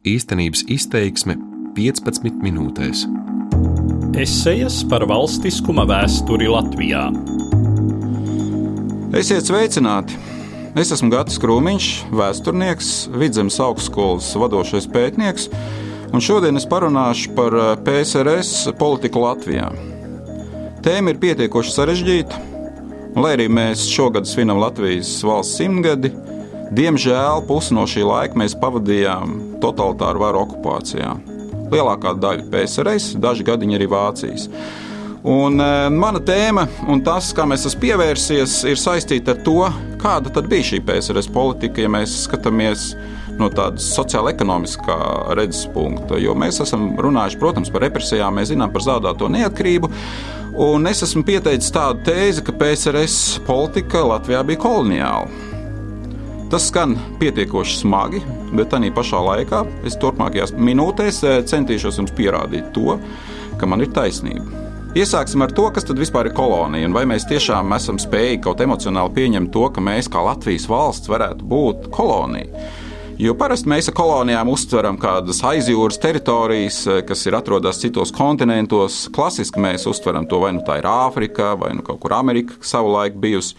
Īstenības izteiksme 15 minūtēs. Esejas par valstiskuma vēsturi Latvijā. Esiet sveicināti! Es esmu Gatis Krūmiņš, vēsturnieks, Vidzemes augstskolas vadošais pētnieks, un šodien es parunāšu par eh, PSRS politiku Latvijā. Tēma ir pietiekoši sarežģīta, un lai arī mēs šogad svinam Latvijas valsts simtgadi, diemžēl pusi no šī laika mēs pavadījām totalitāru varu okupācijā. Lielākā daļa PSRS, daži gadiņi arī Vācijas. Un, e, mana tēma un tas, kā mēs esam pievērsies, ir saistīta ar to, kāda tad bija šī PSRS politika, ja mēs skatāmies no tādas sociāla-ekonomiskā redzes punkta. Jo mēs esam runājuši, protams, par represijām, mēs zinām par zaudēto neatkarību. Un es esmu pieteicis tādu tēzi, ka PSRS politika Latvijā bija koloniāla. Tas skan pietiekoši smagi, bet tā pašā laikā es turpmākajās minūtēs e, centīšos jums pierādīt to, ka man ir taisnība. Iesāksim ar to, kas tad vispār ir kolonija un vai mēs tiešām esam spējīgi kaut emocionāli pieņemt to, ka mēs kā Latvijas valsts varētu būt kolonija. Jo parasti mēs ar kolonijām uztveram kādas aizjūras teritorijas, kas ir atrodas citos kontinentos. Klasiski mēs uztveram to vai nu tā ir Āfrika, vai nu kaut kur Amerika savulaik bijusi.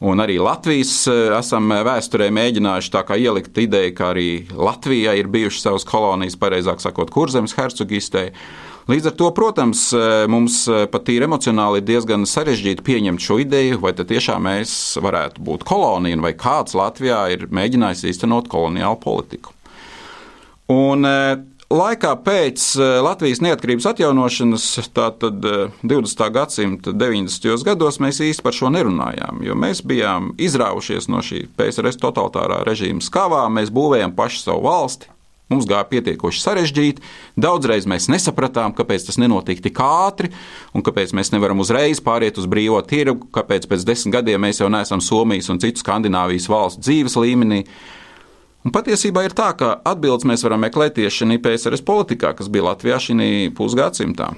Un arī Latvijas eh, esam vēsturē mēģinājuši ielikt ideju, ka arī Latvijai ir bijušas savas kolonijas, pareizāk sakot, Kurzemes hercogistē. Līdz ar to, protams, eh, mums pat tīri emocionāli ir diezgan sarežģīti pieņemt šo ideju, vai tiešām mēs varētu būt kolonija, vai kāds Latvijā ir mēģinājis īstenot koloniālu politiku. Un laikā pēc Latvijas neatkarības atjaunošanas, tātad 20. gadsimta 90. gados, mēs īsti par šo nerunājām, jo mēs bijām izrāvušies no šī PSRS totalitārā režīma skavā, mēs būvējam pašu savu valsti, Mums gāja pietiekoši sarežģīti. Daudzreiz mēs nesapratām, kāpēc tas nenotiek tik ātri, un kāpēc mēs nevaram uzreiz pāriet uz brīvo tirgu, kāpēc pēc desmit gadiem mēs jau neesam Somijas un citu Skandināvijas valstu dzīves līmenī. Un patiesībā ir tā, ka atbildes mēs varam meklēt tieši šajā PSRS politikā, kas bija Latvijā šī pusgadsimtā.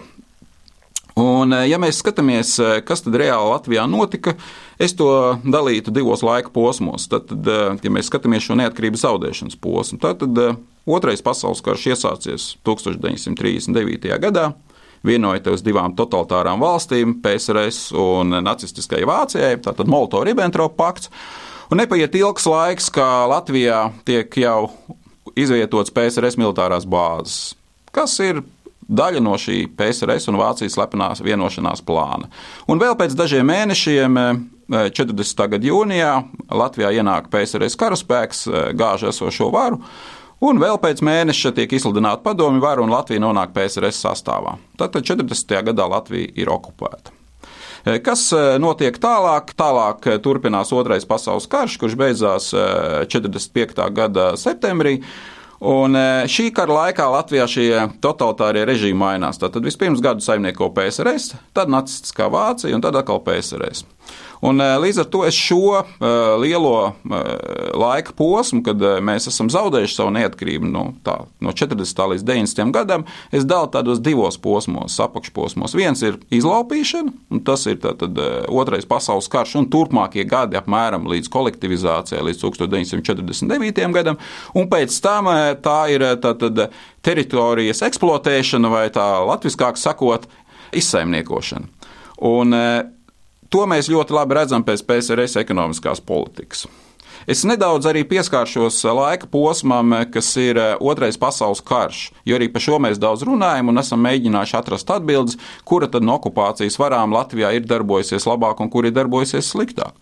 Un, ja mēs skatāmies, kas tad reāli Latvijā notika, es to dalītu divos laika posmos. Tad, tad ja mēs skatāmies šo neatkarības zaudēšanas posmu, tad, tad Otrais pasaules karš iesācies 1939. gadā, vienojoties divām totalitārām valstīm, PSRS un nacistiskai Vācijai, tātad Molotov-Ribbentrop pakts. Un nepaiet ilgs laiks, kā Latvijā tiek jau izvietots PSRS militārās bāzes, kas ir daļa no šī PSRS un Vācijas slepenās vienošanās plāna. Un vēl pēc dažiem mēnešiem 40. gada jūnijā Latvijā ienāk PSRS karaspēks, gāž esošo varu, Un vēl pēc mēneša tiek izsludināta padomju vara un Latvija nonāk PSRS sastāvā. Tātad 40. gadā Latvija ir okupēta. E, kas e, notiek tālāk? Tālāk e, turpinās Otrais pasaules karš, kurš beidzās 45. gada septembrī. Un šī kara laikā Latvijā šie totalitārie režīmi mainās. Tad vispirms gadu saimnieko PSRS, tad nacistiskā Vācija un tad atkal PSRS. Un, eh, līdz ar to es šo uh, lielo uh, laika posmu, kad mēs esam zaudējuši savu neatkarību no, tā, no 40. līdz 90. gadam, es dalu tādos divos posmos, apakšposmos. Viens ir izlaupīšana, un tas ir tātad, otrais pasaules karš un turpmākie gadi apmēram līdz kolektivizācijai, līdz 1949. gadam, un pēc tam tā ir tātad, teritorijas eksploatēšana vai tā latviskāk sakot, izsaimniekošana. Un, To mēs ļoti labi redzam pēc PSRS ekonomiskās politikas. Es nedaudz arī pieskāršos laika posmam, kas ir eh, Otrais pasaules karš, jo arī par šo mēs daudz runājam un esam mēģinājuši atrast atbildes, kura tad no okupācijas varām Latvijā ir darbojusies labāk un kur ir darbojusies sliktāk.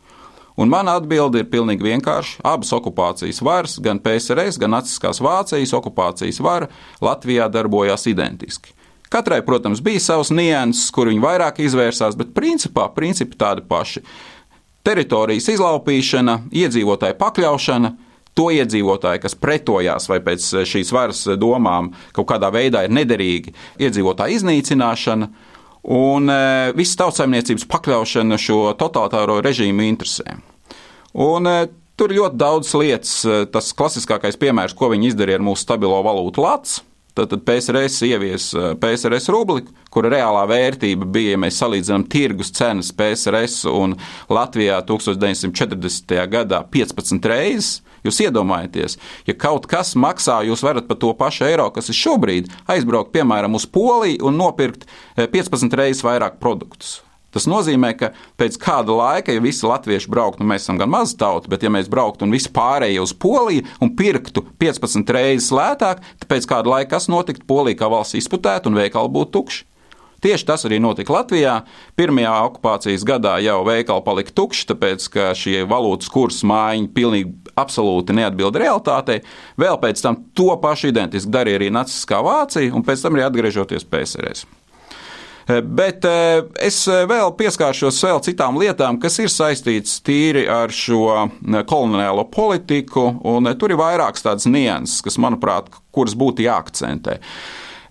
Un mana atbilde ir pilnīgi vienkārša. Abas okupācijas varas, gan PSRS, gan Naciskās Vācijas okupācijas vara Latvijā darbojās identiski. Katrai, protams, bija savs nianses, kur viņi vairāk izvērsās, bet principā principi tādi paši. Teritorijas izlaupīšana, iedzīvotāju pakļaušana, to iedzīvotāju, kas pretojās vai pēc šīs varas domām kaut kādā veidā ir nederīgi, iedzīvotāju iznīcināšana un e, visas tautsaimniecības pakļaušana šo totalitāro režīmu interesēm. Un, Tur ir ļoti daudz lietas. Tas klasiskākais piemērs, ko viņi izdarīja ar mūsu stabilo valūtu lats, tad PSRS ievies PSRS rubli, kura reālā vērtība bija, ja mēs salīdzinām tirgus cenas PSRS un Latvijā 1940. gadā 15 reizes. Jūs iedomājaties, ja kaut kas maksā, jūs varat par to pašu eiro, kas ir šobrīd, aizbraukt piemēram uz Poliju un nopirkt 15 reizes vairāk produktus. Tas nozīmē, ka pēc kāda laika, ja visi latvieši brauktu, nu mēs esam gan maza tauta, bet ja mēs brauktu un visi pārējie uz Poliju un pirktu 15 reizes lētāk, tad pēc kāda laika kas notiktu? Polija kā valsts izputētu un veikali būtu tukši. Tieši tas arī notika Latvijā. Pirmajā okupācijas gadā jau veikali palika tukši, tāpēc ka šie valūtas kursa mājiņi pilnīgi absolūti neatbilda realitātei. Vēl pēc tam to pašu identiski darīja arī Nacistiskā Vācija, un pēc tam arī atgriežoties PSRS. Eh, bet eh, es eh, vēl pieskāršos vēl citām lietām, kas ir saistītas tīri ar šo koloniālo politiku, un tur ir vairākas tādas nianses, kas, manuprāt, kuras būtu jāakcentē.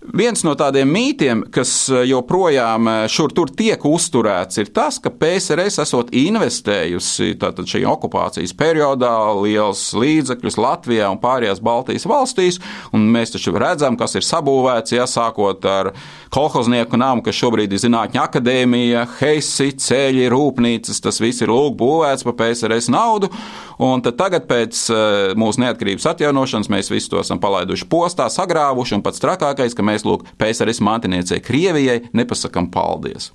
Viens no tādiem mītiem, kas eh, joprojām eh, šur tur tiek uzturēts, ir tas, ka PSRS esot investējusi šajā okupācijas periodā liels līdzekļus Latvijā un pārējās Baltijas valstīs, un mēs taču redzam, kas ir sabūvēts, ja sākot ar kolhoznieku namu, kas šobrīd ir Zinātņu akadēmija, heisi, ceļi, rūpnīcas, tas viss ir lūk būvēts pa PSRS naudu, un tagad pēc eh, mūsu neatkarības atjaunošanas mēs visu to esam palaiduši postā, sagrāvuši, un pats trakākais, ka mēs lūk PSRS mantiniecei Krievijai nepasakam paldies.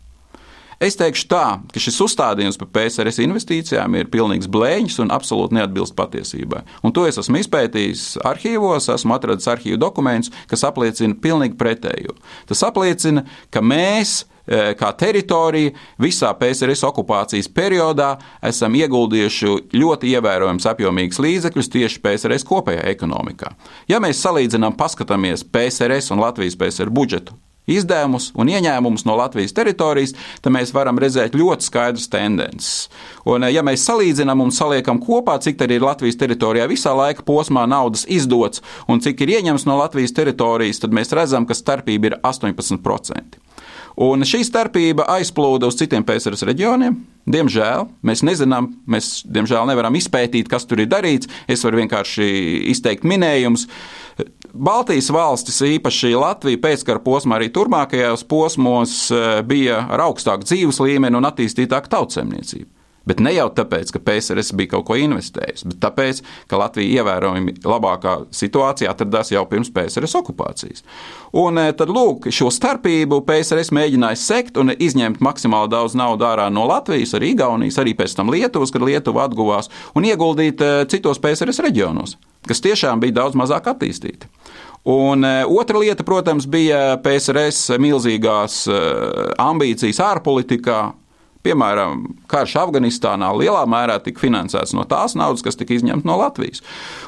Es teikšu tā, ka šis uzstādījums par PSRS investīcijām ir pilnīgs blēņas un absolūti neatbilst patiesībai. Un to es esmu izpētījis arhīvos, esmu atradis arhīvu dokumentus, kas apliecina pilnīgi pretējo. Tas apliecina, ka mēs kā teritorija visā PSRS okupācijas periodā esam ieguldījuši ļoti ievērojams apjomīgs līdzekļus tieši PSRS kopējā ekonomikā. Ja mēs salīdzinām, paskatāmies PSRS un Latvijas PSR budžetu izdevumus un ieņēmumus no Latvijas teritorijas, tad mēs varam redzēt ļoti skaidras tendences. Un, eh, ja mēs salīdzinām un saliekam kopā, cik tad ir Latvijas teritorijā visā laika posmā naudas izdots un cik ir ieņemts no Latvijas teritorijas, tad mēs redzam, ka starpība ir 18%. Un šī starpība aizplūda uz citiem PSRS reģioniem. Diemžēl mēs nezinām, mēs diemžēl nevaram izpētīt, kas tur ir darīts. Es varu vienkārši izteikt minējumus. Baltijas valstis, īpaši Latvija, pēckara posmā, arī turpmākajos posmos eh, bija ar augstāku dzīves līmeni un attīstītāku tautsēmniecību. Bet ne jau tāpēc, ka PSRS bija kaut ko investējis, bet tāpēc, ka Latvija ievērojami labākā situācijā atradās jau pirms PSRS okupācijas. Un eh, tad, lūk, šo starpību PSRS mēģināja sekt un izņemt maksimāli daudz naudas ārā no Latvijas, arī Igaunijas, arī pēc tam Lietuvas, kad Lietuva atguvās, un ieguldīt eh, citos PSRS reģionos, kas tiešām bija daudz mazāk attīstīti. Un e, otra lieta, protams, bija PSRS milzīgās ambīcijas ārpolitikā, Piemēram, karš Afganistānā lielā mērā tika finansēts no tās naudas, kas tika izņemta no Latvijas.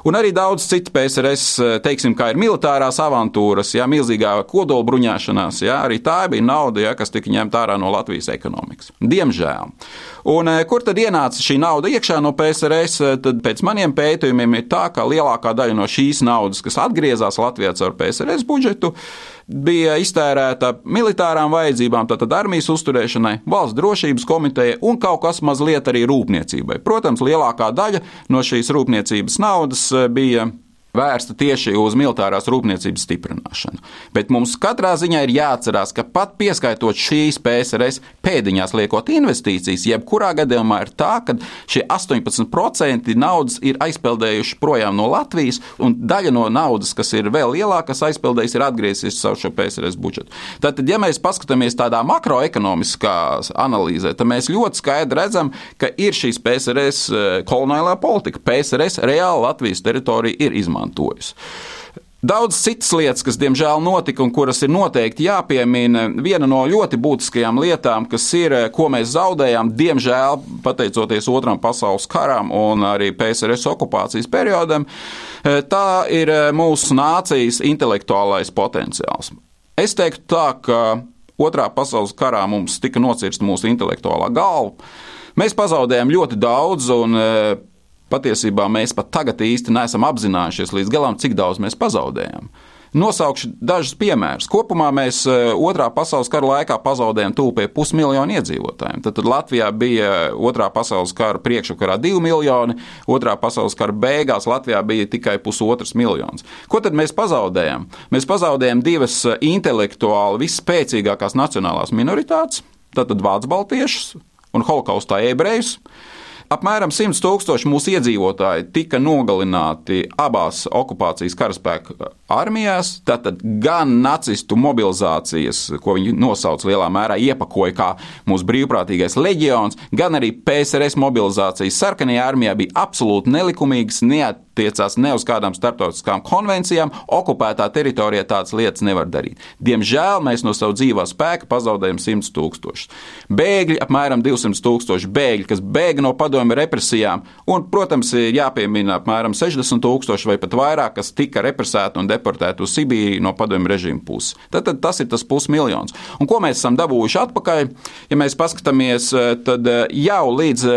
Un arī daudz citu PSRS, teiksim, kā ir militārās avantūras, jā, milzīgā kodolbruņāšanās, jā, arī tā bija nauda, jā, kas tika ņemta ārā no Latvijas ekonomikas. Diemžēl. Un, eh, kur tad ienāca šī nauda iekšā no PSRS? Tad pēc maniem pētījumiem ir tā, ka lielākā daļa no šīs naudas, kas atgriezās Latvijā caur PSRS budžetu, bija iztērēta militārām vajadzībām, tātad armijas uzturēšanai, valsts drošības komitejai un kaut kas mazliet arī rūpniecībai. Protams, lielākā daļa no šīs rūpniecības naudas eh, bija vērsta tieši uz militārās rūpniecības stiprināšanu. Bet mums katrā ziņā ir jāatcerās, ka pat pieskaitot šīs PSRS pēdiņās liekot investīcijas, jebkurā gadījumā ir tā, ka šie 18% naudas ir aizpeldējuši projām no Latvijas, un daļa no naudas, kas ir vēl lielāka, kas aizpeldējusi, ir atgriezies savu šo PSRS budžetu. Tātad, ja mēs paskatāmies tādā makroekonomiskā analīzē, tad mēs ļoti skaidri redzam, ka ir šīs PSRS eh, koloniālā politika. PSRS reāli Latvijas teritorija ir izmantota izmantojusi. Daudz citas lietas, kas diemžēl notika un kuras ir noteikti jāpiemina, viena no ļoti būtiskajām lietām, kas ir, ko mēs zaudējām, diemžēl pateicoties Otram pasaules karam un arī PSRS okupācijas periodam, tā ir mūsu nācijas intelektuālais potenciāls. Es teiktu tā, ka Otrā pasaules karā mums tika nocirsta mūsu intelektuālā galva. Mēs pazaudējām ļoti daudz, un Patiesībā mēs pat tagad īsti neesam apzinājušies līdz galam, cik daudz mēs pazaudējam. Nosaukšu dažus piemērus. Kopumā mēs eh, otrā pasaules kara laikā pazaudējām tūpē pusmiljonu iedzīvotājiem. Tad, tad Latvijā bija otrā pasaules kara priekšvakarā divi miljoni, otrā pasaules kara beigās Latvijā bija tikai pusotrs miljons. Ko tad mēs pazaudējām? Mēs pazaudējām divas eh, intelektuāli visspēcīgākās nacionālās minoritātes, tātad vācu baltiešus un holokaustā ebrejus. Apmēram 100 tūkstoši mūsu iedzīvotāji tika nogalināti abās okupācijas karaspēka armijās. Tātad gan nacistu mobilizācijas, ko viņi nosauc lielā mērā, iepakoja kā mūsu brīvprātīgais leģions, gan arī PSRS mobilizācijas sarkanajā armijā bija absolūti nelikumīgas, neat neatiecās ne uz kādām starptautiskām konvencijām, okupētā teritorijā tādas lietas nevar darīt. Diemžēl mēs no sava dzīvā spēka pazaudējam 100 tūkstošus. Bēgļi, apmēram 200 tūkstoši bēgļi, kas bēga no padomju represijām, un, protams, ir jāpiemina apmēram 60 tūkstoši vai pat vairāk, kas tika represēti un deportēti uz Sibīriju no padomju režīmu puses. Tad, tad tas ir tas pusmiljons. Un ko mēs esam dabūjuši atpakaļ? Ja mēs paskatāmies, tad jau līdz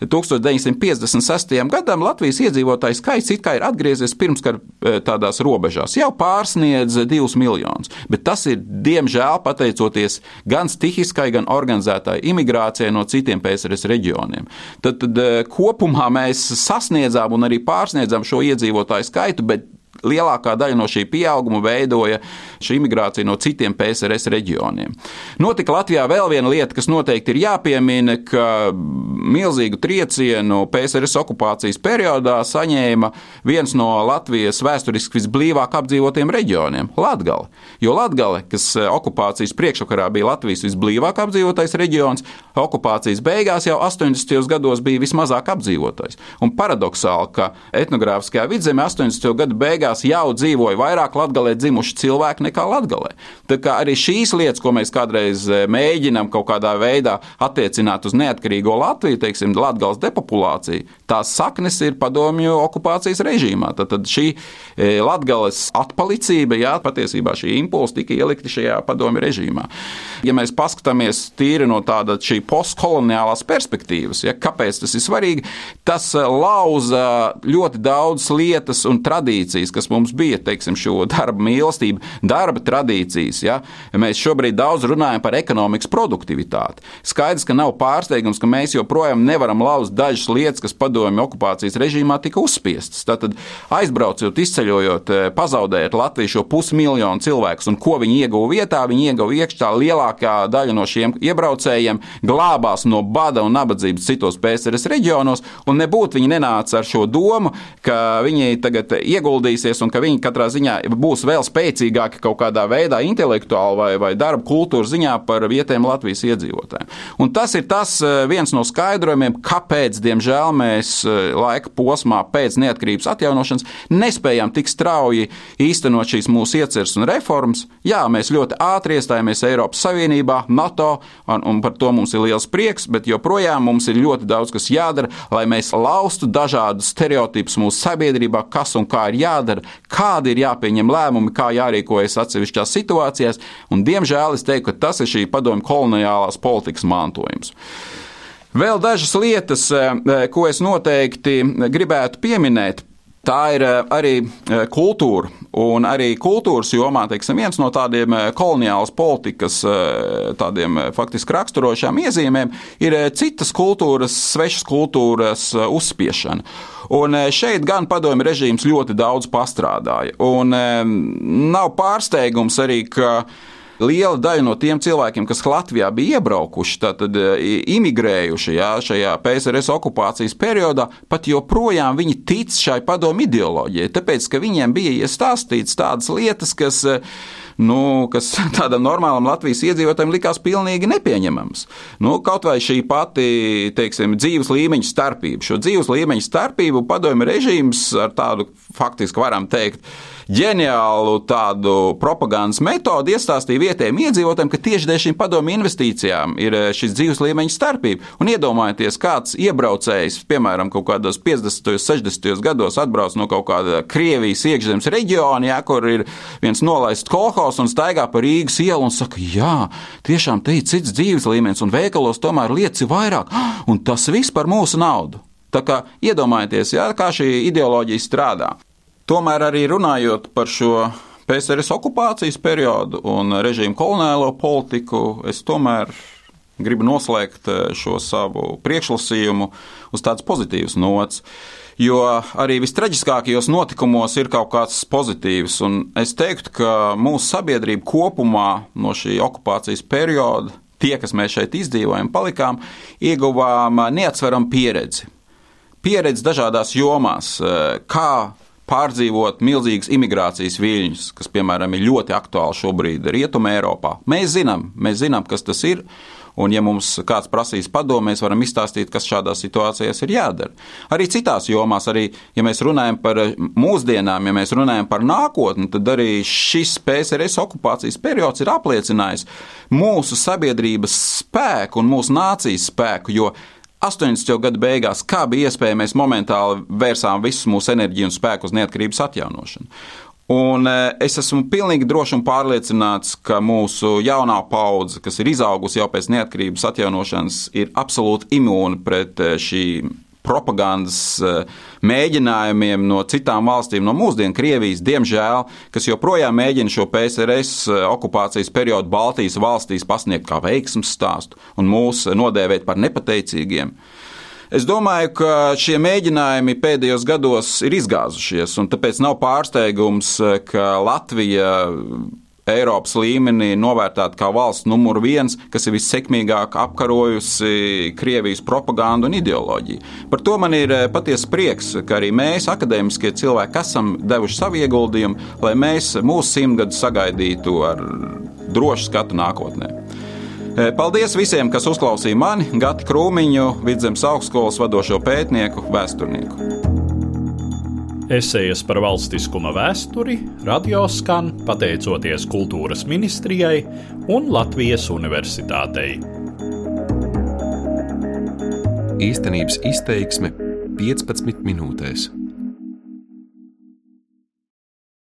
1956. gadam Latvijas iedzīvotāju skaits it kā ir atgriezies pirmskara e, tādās robežās, jau pārsniedz divus miljonus. Bet tas ir diemžēl pateicoties gan stihiskai, gan organizētai imigrācijai no citiem PSRS reģioniem. Tad, tad e, kopumā mēs sasniedzām un arī pārsniedzām šo iedzīvotāju skaitu, bet lielākā daļa no šī pieauguma veidoja šī imigrācija no citiem PSRS reģioniem. Notika Latvijā vēl viena lieta, kas noteikti ir jāpiemina, ka milzīgu triecienu PSRS okupācijas periodā saņēma viens no Latvijas vēsturiski visblīvāk apdzīvotiem reģioniem - Latgale. Jo Latgale, kas okupācijas priekšvakarā bija Latvijas visblīvāk apdzīvotais reģions, okupācijas beigās jau 80. gados bija vismazāk apdzīvotais. Un paradoxāli, ka etnogrāfiskajā vidzemē 80. gadu beigās beigās jau dzīvoja vairāk latgalē dzimuši cilvēki nekā latgalē. Tā kā arī šīs lietas, ko mēs kādreiz eh, mēģinām kaut kādā veidā attiecināt uz neatkarīgo Latviju, teiksim, latgales depopulāciju, tās saknes ir padomju okupācijas režīmā. Tad, tad šī eh, latgales atpalicība, jā, patiesībā šī impulsa tika ielikti šajā padomju režīmā. Ja mēs paskatāmies tīri no tāda šī postkoloniālās perspektīvas, ja, kāpēc tas ir svarīgi, tas eh, lauza ļoti daudz lietas un tradīcijas, kas kas mums bija, teiksim, šo darba mīlestību, darba tradīcijas. Ja? Mēs šobrīd daudz runājam par ekonomikas produktivitāti. Skaidrs, ka nav pārsteigums, ka mēs joprojām nevaram lauzt dažas lietas, kas padomju okupācijas režīmā tika uzspiestas. Tātad aizbraucot, izceļojot, eh, pazaudējot Latviju šo pusmiljonu cilvēku, un ko viņi ieguva vietā, viņi ieguva iekšā lielākā daļa no šiem iebraucējiem glābās no bada un nabadzības citos PSRS reģionos, un nebūtu viņi nenāca ar šo domu, ka viņi tagad ieguldīsies attīstīsies un ka viņi katrā ziņā būs vēl spēcīgāki kaut kādā veidā, intelektuāli vai, vai darba kultūras ziņā par vietējiem Latvijas iedzīvotājiem. Un tas ir tas eh, viens no skaidrojumiem, kāpēc, diemžēl, mēs eh, laika posmā pēc neatkarības atjaunošanas nespējām tik strauji īstenot šīs mūsu ieceres un reformas. Jā, mēs ļoti ātri iestājāmies Eiropas Savienībā, NATO, un, un par to mums ir liels prieks, bet joprojām mums ir ļoti daudz kas jādara, lai mēs laustu dažādus stereotipus mūsu sabiedrībā, kas un kā ir jādara, kādi ir jāpieņem lēmumi, kā jārīkojas atsevišķās situācijās, un diemžēl es teiktu, ka tas ir šī padomju koloniālās politikas mantojums. Vēl dažas lietas, eh, ko es noteikti gribētu pieminēt. Tā ir eh, arī eh, kultūra. Un arī kultūras jomā teiksim, viens no tādiem koloniālas politikas tādiem, faktiski raksturošām iezīmēm ir citas kultūras, svešas kultūras uzspiešana. Un šeit gan padomju režīms ļoti daudz pastrādāja. Un nav pārsteigums arī, ka liela daļa no tiem cilvēkiem, kas Latvijā bija iebraukuši, tātad e, imigrējuši jā, šajā PSRS okupācijas periodā, pat joprojām viņi tic šai padomu ideoloģijai, tāpēc, ka viņiem bija iestāstīts tādas lietas, kas nu, kas tādam normālam Latvijas iedzīvotājam likās pilnīgi nepieņemams. Nu, kaut vai šī pati teiksim, dzīves līmeņa starpība. Šo dzīves līmeņa starpību padomju režīms ar tādu faktiski varam teikt ģeniālu tādu propagandas metodi iestāstīja vietējiem iedzīvotājiem, ka tieši dēļ šīm padomu investīcijām ir eh, šis dzīves līmeņa starpība. Un iedomājieties, kāds iebraucējs, piemēram, kaut kādos 50. un 60. gados atbrauc no kaut kāda Krievijas iekšzemes reģiona, ja, kur ir viens nolaists kolhos un staigā pa Rīgas ielu un saka, jā, tiešām te ir cits dzīves līmenis un veikalos tomēr lietas ir vairāk, un tas viss par mūsu naudu. Tā kā iedomājieties, jā, kā šī ideoloģija strādā. Tomēr arī runājot par šo PSRS okupācijas periodu un režīmu koloniālo politiku, es tomēr gribu noslēgt eh, šo savu priekšlasījumu uz tādas pozitīvas nots. Jo arī vistraģiskākajos notikumos ir kaut kāds pozitīvs. Es teiktu, ka mūsu sabiedrība kopumā no šī okupācijas perioda, tie, kas mēs šeit izdzīvojam, palikām, ieguvām neatsveramu pieredzi. Pieredzi dažādās jomās, eh, kā pārdzīvot milzīgas imigrācijas viļņus, kas, piemēram, ir ļoti aktuāli šobrīd Rietumē, Eiropā. Mēs zinām, mēs zinām, kas tas ir. Un, ja mums kāds prasīs padomu, mēs varam izstāstīt, kas šādās situācijās ir jādara. Arī citās jomās, arī, ja mēs runājam par mūsdienām, ja mēs runājam par nākotni, tad arī šis PSRS okupācijas periods ir apliecinājis mūsu sabiedrības spēku un mūsu nācijas spēku, jo 80. gadu beigās, kā bija iespēja, mēs momentāli vērsām visu mūsu enerģiju un spēku uz neatkarības atjaunošanu. Un e, es esmu pilnīgi drošs un pārliecināts, ka mūsu jaunā paudze, kas ir izaugusi jau pēc neatkarības atjaunošanas, ir absolūti imūna pret e, šīm propagandas eh, mēģinājumiem no citām valstīm, no mūsdienu Krievijas, diemžēl, kas joprojām mēģina šo PSRS okupācijas periodu Baltijas valstīs pasniegt kā veiksmes stāstu un mūs nodēvēt par nepateicīgiem. Es domāju, ka šie mēģinājumi pēdējos gados ir izgāzušies, un tāpēc nav pārsteigums, eh, ka Latvija Eiropas līmenī novērtēta kā valsts numur viens, kas ir vissekmīgāk apkarojusi Krievijas propagandu un ideoloģiju. Par to man ir eh, patiesa prieks, ka arī mēs, akadēmiskie cilvēki, esam devuši savu ieguldījumu, lai mēs mūsu simtgadu sagaidītu ar drošu skatu nākotnē. Eh, paldies visiem, kas uzklausīja mani, Gati Krūmiņu, Vidzemes augstskolas vadošo pētnieku, vēsturnieku. Esejas par valstiskuma vēsturi radio skan pateicoties Kultūras ministrijai un Latvijas Universitātei. Īstenības izteiksme 15 minūtēs.